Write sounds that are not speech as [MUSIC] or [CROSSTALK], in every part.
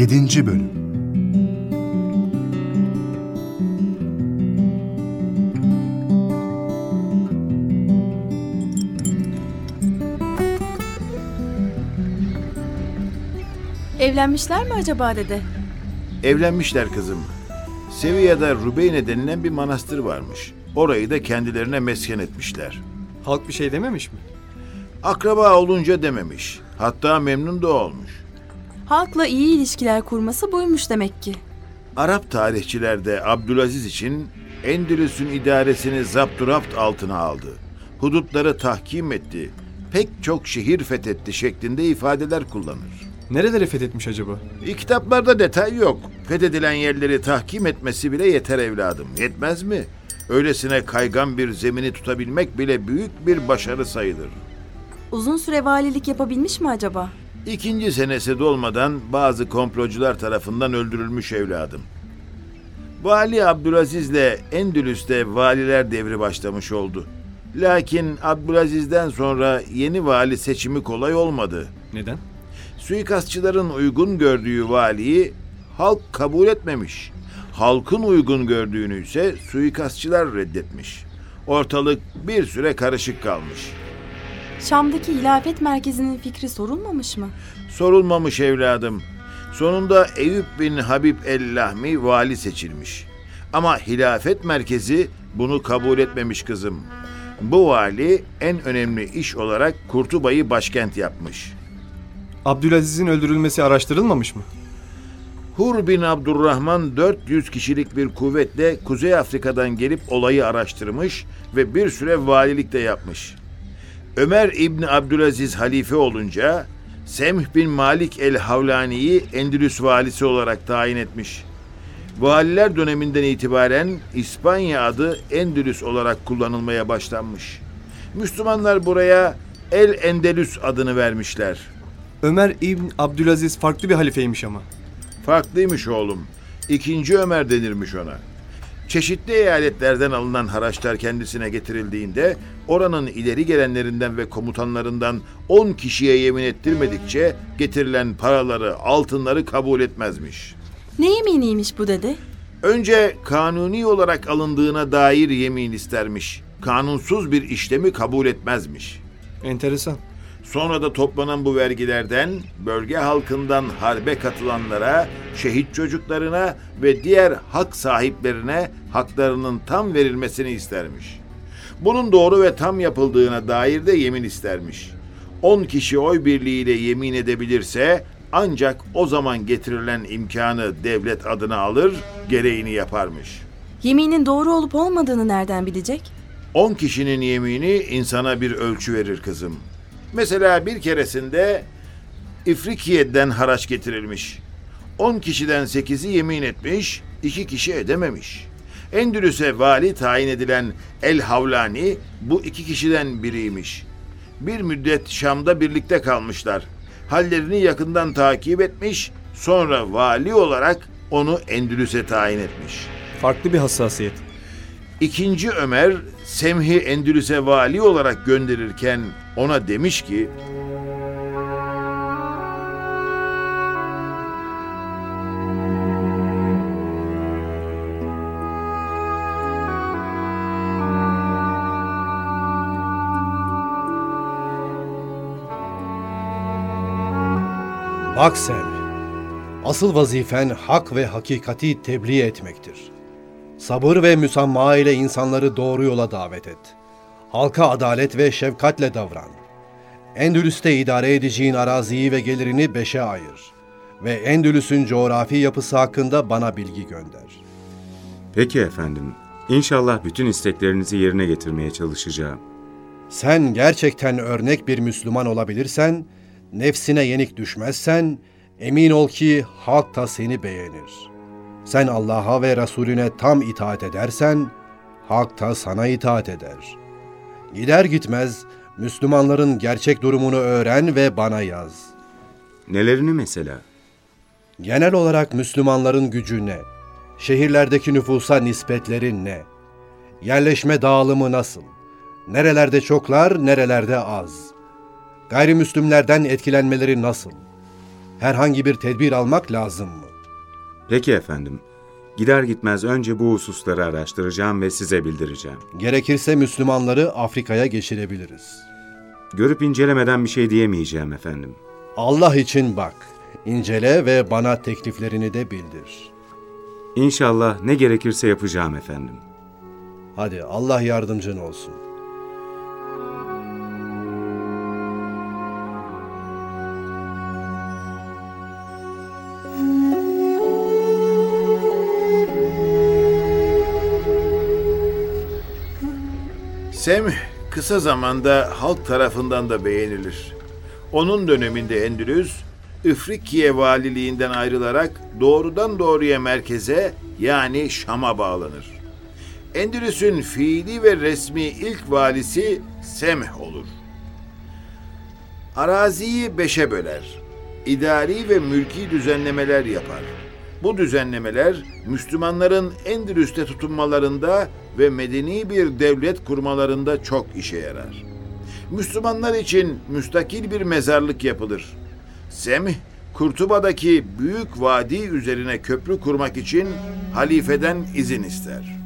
7. Bölüm Evlenmişler mi acaba dede? Evlenmişler kızım. Sevilla'da Rubeyne denilen bir manastır varmış. Orayı da kendilerine mesken etmişler. Halk bir şey dememiş mi? Akraba olunca dememiş. Hatta memnun da olmuş. Halkla iyi ilişkiler kurması buymuş demek ki. Arap tarihçiler de Abdülaziz için Endülüs'ün idaresini zapturapt altına aldı. Hudutları tahkim etti. Pek çok şehir fethetti şeklinde ifadeler kullanır. Nereleri fethetmiş acaba? E, kitaplarda detay yok. Fethedilen yerleri tahkim etmesi bile yeter evladım. Yetmez mi? Öylesine kaygan bir zemini tutabilmek bile büyük bir başarı sayılır. Uzun süre valilik yapabilmiş mi acaba? İkinci senesi dolmadan bazı komplocular tarafından öldürülmüş evladım. Vali Abdülaziz'le Endülüs'te valiler devri başlamış oldu. Lakin Abdülaziz'den sonra yeni vali seçimi kolay olmadı. Neden? Suikastçıların uygun gördüğü valiyi halk kabul etmemiş. Halkın uygun gördüğünü ise suikastçılar reddetmiş. Ortalık bir süre karışık kalmış. Şam'daki hilafet merkezinin fikri sorulmamış mı? Sorulmamış evladım. Sonunda Eyüp bin Habib el-Lahmi vali seçilmiş. Ama hilafet merkezi bunu kabul etmemiş kızım. Bu vali en önemli iş olarak Kurtuba'yı başkent yapmış. Abdülaziz'in öldürülmesi araştırılmamış mı? Hur bin Abdurrahman 400 kişilik bir kuvvetle Kuzey Afrika'dan gelip olayı araştırmış ve bir süre valilik de yapmış. Ömer İbni Abdülaziz halife olunca Semh bin Malik el-Havlani'yi Endülüs valisi olarak tayin etmiş. Valiler döneminden itibaren İspanya adı Endülüs olarak kullanılmaya başlanmış. Müslümanlar buraya El Endelüs adını vermişler. Ömer İbn Abdülaziz farklı bir halifeymiş ama. Farklıymış oğlum. İkinci Ömer denirmiş ona. Çeşitli eyaletlerden alınan haraçlar kendisine getirildiğinde oranın ileri gelenlerinden ve komutanlarından 10 kişiye yemin ettirmedikçe getirilen paraları, altınları kabul etmezmiş. Ne yeminiymiş bu dede? Önce kanuni olarak alındığına dair yemin istermiş. Kanunsuz bir işlemi kabul etmezmiş. Enteresan. Sonra da toplanan bu vergilerden bölge halkından harbe katılanlara, şehit çocuklarına ve diğer hak sahiplerine haklarının tam verilmesini istermiş. Bunun doğru ve tam yapıldığına dair de yemin istermiş. 10 kişi oy birliğiyle yemin edebilirse ancak o zaman getirilen imkanı devlet adına alır, gereğini yaparmış. Yeminin doğru olup olmadığını nereden bilecek? 10 kişinin yemini insana bir ölçü verir kızım. Mesela bir keresinde İfrikiye'den haraç getirilmiş. 10 kişiden 8'i yemin etmiş, 2 kişi edememiş. Endülüs'e vali tayin edilen El Havlani bu iki kişiden biriymiş. Bir müddet Şam'da birlikte kalmışlar. Hallerini yakından takip etmiş, sonra vali olarak onu Endülüs'e tayin etmiş. Farklı bir hassasiyet. İkinci Ömer Semhi Endülüs'e vali olarak gönderirken ona demiş ki Bak sen, asıl vazifen hak ve hakikati tebliğ etmektir. Sabır ve müsamma ile insanları doğru yola davet et. Halka adalet ve şefkatle davran. Endülüs'te idare edeceğin araziyi ve gelirini beşe ayır. Ve Endülüs'ün coğrafi yapısı hakkında bana bilgi gönder. Peki efendim. İnşallah bütün isteklerinizi yerine getirmeye çalışacağım. Sen gerçekten örnek bir Müslüman olabilirsen, nefsine yenik düşmezsen, emin ol ki halk da seni beğenir. Sen Allah'a ve Resulüne tam itaat edersen, halk da sana itaat eder. Gider gitmez, Müslümanların gerçek durumunu öğren ve bana yaz. Nelerini mesela? Genel olarak Müslümanların gücü ne? Şehirlerdeki nüfusa nispetleri ne? Yerleşme dağılımı nasıl? Nerelerde çoklar, nerelerde az? Gayrimüslimlerden etkilenmeleri nasıl? Herhangi bir tedbir almak lazım mı? Peki efendim. Gider gitmez önce bu hususları araştıracağım ve size bildireceğim. Gerekirse Müslümanları Afrika'ya geçirebiliriz. Görüp incelemeden bir şey diyemeyeceğim efendim. Allah için bak, incele ve bana tekliflerini de bildir. İnşallah ne gerekirse yapacağım efendim. Hadi Allah yardımcın olsun. Semh kısa zamanda halk tarafından da beğenilir. Onun döneminde Endülüs, İfrikiye valiliğinden ayrılarak doğrudan doğruya merkeze yani Şam'a bağlanır. Endülüs'ün fiili ve resmi ilk valisi Semh olur. Araziyi beşe böler. İdari ve mülki düzenlemeler yapar. Bu düzenlemeler Müslümanların Endülüs'te tutunmalarında ve medeni bir devlet kurmalarında çok işe yarar. Müslümanlar için müstakil bir mezarlık yapılır. Semih, Kurtuba'daki büyük vadi üzerine köprü kurmak için halifeden izin ister.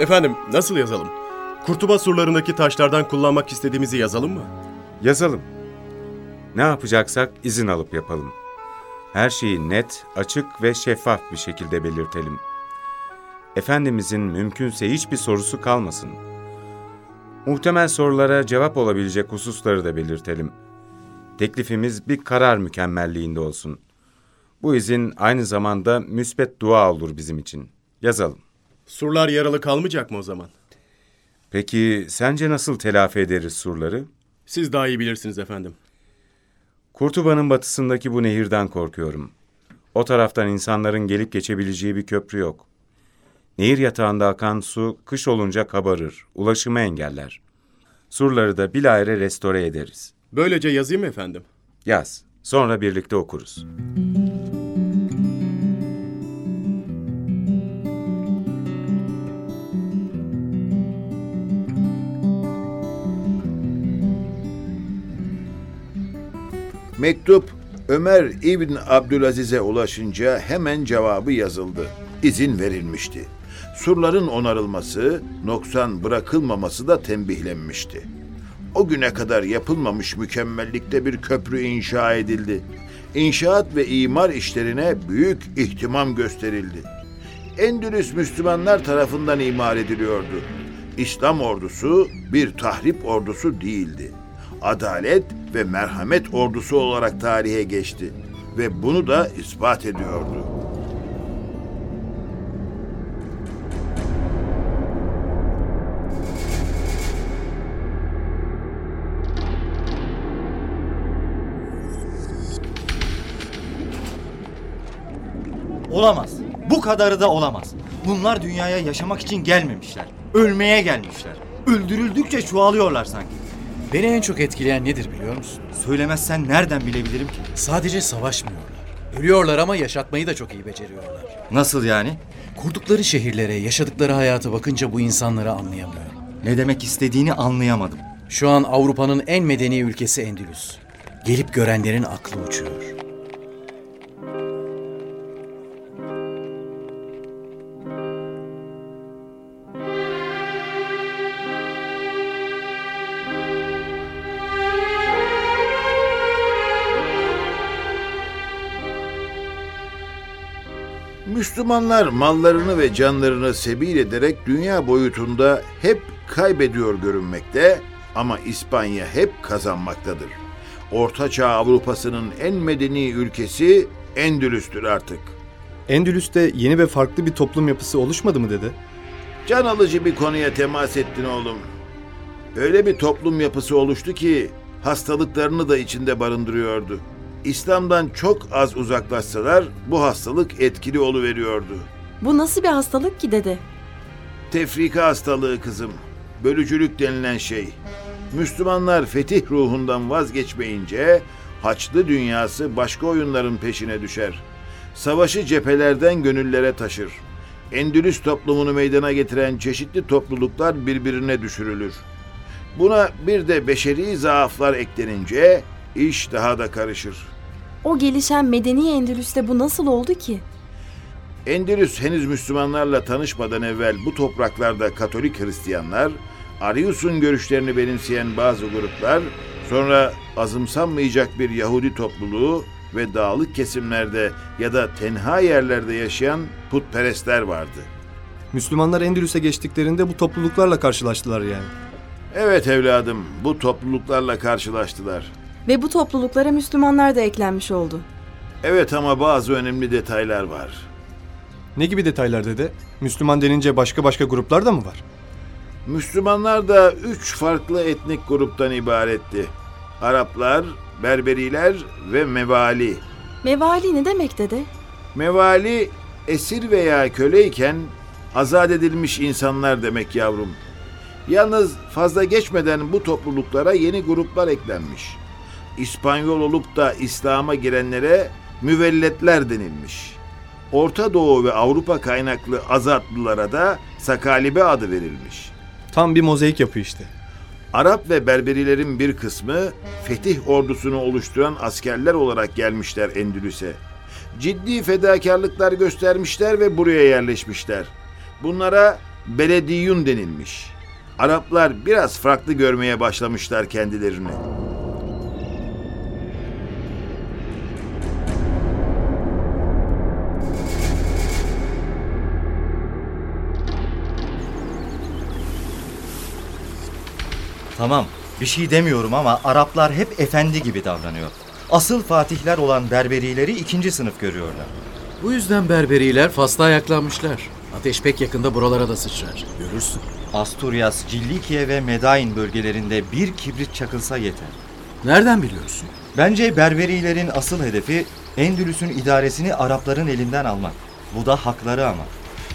Efendim nasıl yazalım? Kurtuba surlarındaki taşlardan kullanmak istediğimizi yazalım mı? Yazalım. Ne yapacaksak izin alıp yapalım. Her şeyi net, açık ve şeffaf bir şekilde belirtelim. Efendimizin mümkünse hiçbir sorusu kalmasın. Muhtemel sorulara cevap olabilecek hususları da belirtelim. Teklifimiz bir karar mükemmelliğinde olsun. Bu izin aynı zamanda müsbet dua olur bizim için. Yazalım. Surlar yaralı kalmayacak mı o zaman? Peki sence nasıl telafi ederiz surları? Siz daha iyi bilirsiniz efendim. Kurtuba'nın batısındaki bu nehirden korkuyorum. O taraftan insanların gelip geçebileceği bir köprü yok. Nehir yatağında akan su kış olunca kabarır, ulaşımı engeller. Surları da bilahare restore ederiz. Böylece yazayım mı efendim? Yaz, sonra birlikte okuruz. Mektup Ömer İbn Abdülaziz'e ulaşınca hemen cevabı yazıldı. İzin verilmişti. Surların onarılması, noksan bırakılmaması da tembihlenmişti. O güne kadar yapılmamış mükemmellikte bir köprü inşa edildi. İnşaat ve imar işlerine büyük ihtimam gösterildi. Endülüs Müslümanlar tarafından imar ediliyordu. İslam ordusu bir tahrip ordusu değildi. Adalet ve merhamet ordusu olarak tarihe geçti ve bunu da ispat ediyordu. Olamaz. Bu kadarı da olamaz. Bunlar dünyaya yaşamak için gelmemişler. Ölmeye gelmişler. Öldürüldükçe çoğalıyorlar sanki. Beni en çok etkileyen nedir biliyor musun? Söylemezsen nereden bilebilirim ki? Sadece savaşmıyorlar. Ölüyorlar ama yaşatmayı da çok iyi beceriyorlar. Nasıl yani? Kurdukları şehirlere, yaşadıkları hayata bakınca bu insanları anlayamıyorum. Ne demek istediğini anlayamadım. Şu an Avrupa'nın en medeni ülkesi Endülüs. Gelip görenlerin aklı uçuyor. Müslümanlar mallarını ve canlarını sebil ederek dünya boyutunda hep kaybediyor görünmekte ama İspanya hep kazanmaktadır. Ortaçağ Avrupa'sının en medeni ülkesi Endülüs'tür artık. Endülüs'te yeni ve farklı bir toplum yapısı oluşmadı mı dede? Can alıcı bir konuya temas ettin oğlum. Öyle bir toplum yapısı oluştu ki hastalıklarını da içinde barındırıyordu. İslam'dan çok az uzaklaşsalar bu hastalık etkili oluveriyordu. Bu nasıl bir hastalık ki dede? Tefrika hastalığı kızım. Bölücülük denilen şey. Müslümanlar fetih ruhundan vazgeçmeyince Haçlı dünyası başka oyunların peşine düşer. Savaşı cephelerden gönüllere taşır. Endülüs toplumunu meydana getiren çeşitli topluluklar birbirine düşürülür. Buna bir de beşeri zaaflar eklenince iş daha da karışır. O gelişen medeni Endülüs'te bu nasıl oldu ki? Endülüs henüz Müslümanlarla tanışmadan evvel bu topraklarda Katolik Hristiyanlar, Arius'un görüşlerini benimseyen bazı gruplar, sonra azımsanmayacak bir Yahudi topluluğu ve dağlık kesimlerde ya da tenha yerlerde yaşayan putperestler vardı. Müslümanlar Endülüs'e geçtiklerinde bu topluluklarla karşılaştılar yani. Evet evladım, bu topluluklarla karşılaştılar. Ve bu topluluklara Müslümanlar da eklenmiş oldu. Evet ama bazı önemli detaylar var. Ne gibi detaylar dede? Müslüman denince başka başka gruplar da mı var? Müslümanlar da üç farklı etnik gruptan ibaretti. Araplar, Berberiler ve Mevali. Mevali ne demek dede? Mevali esir veya köleyken azat edilmiş insanlar demek yavrum. Yalnız fazla geçmeden bu topluluklara yeni gruplar eklenmiş. İspanyol olup da İslam'a girenlere müvelletler denilmiş. Orta Doğu ve Avrupa kaynaklı azatlılara da sakalibe adı verilmiş. Tam bir mozaik yapı işte. Arap ve Berberilerin bir kısmı fetih ordusunu oluşturan askerler olarak gelmişler Endülüs'e. Ciddi fedakarlıklar göstermişler ve buraya yerleşmişler. Bunlara belediyun denilmiş. Araplar biraz farklı görmeye başlamışlar kendilerini. Tamam bir şey demiyorum ama Araplar hep efendi gibi davranıyor. Asıl fatihler olan Berberileri ikinci sınıf görüyorlar. Bu yüzden Berberiler Fas'ta ayaklanmışlar. Ateş pek yakında buralara da sıçrar. Görürsün. Asturias, Cillikiye ve Medain bölgelerinde bir kibrit çakılsa yeter. Nereden biliyorsun? Bence Berberilerin asıl hedefi Endülüs'ün idaresini Arapların elinden almak. Bu da hakları ama.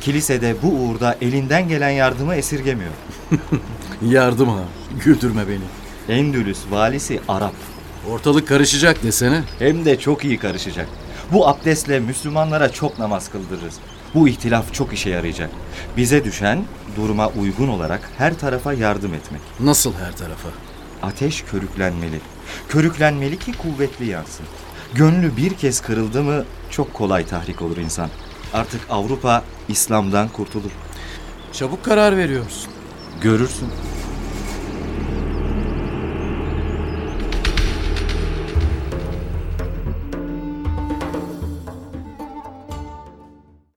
Kilisede bu uğurda elinden gelen yardımı esirgemiyor. [LAUGHS] Yardım ha. Güldürme beni. Endülüs valisi Arap. Ortalık karışacak desene. Hem de çok iyi karışacak. Bu abdestle Müslümanlara çok namaz kıldırırız. Bu ihtilaf çok işe yarayacak. Bize düşen duruma uygun olarak her tarafa yardım etmek. Nasıl her tarafa? Ateş körüklenmeli. Körüklenmeli ki kuvvetli yansın. Gönlü bir kez kırıldı mı çok kolay tahrik olur insan. Artık Avrupa İslam'dan kurtulur. Çabuk karar veriyorsun. Görürsün.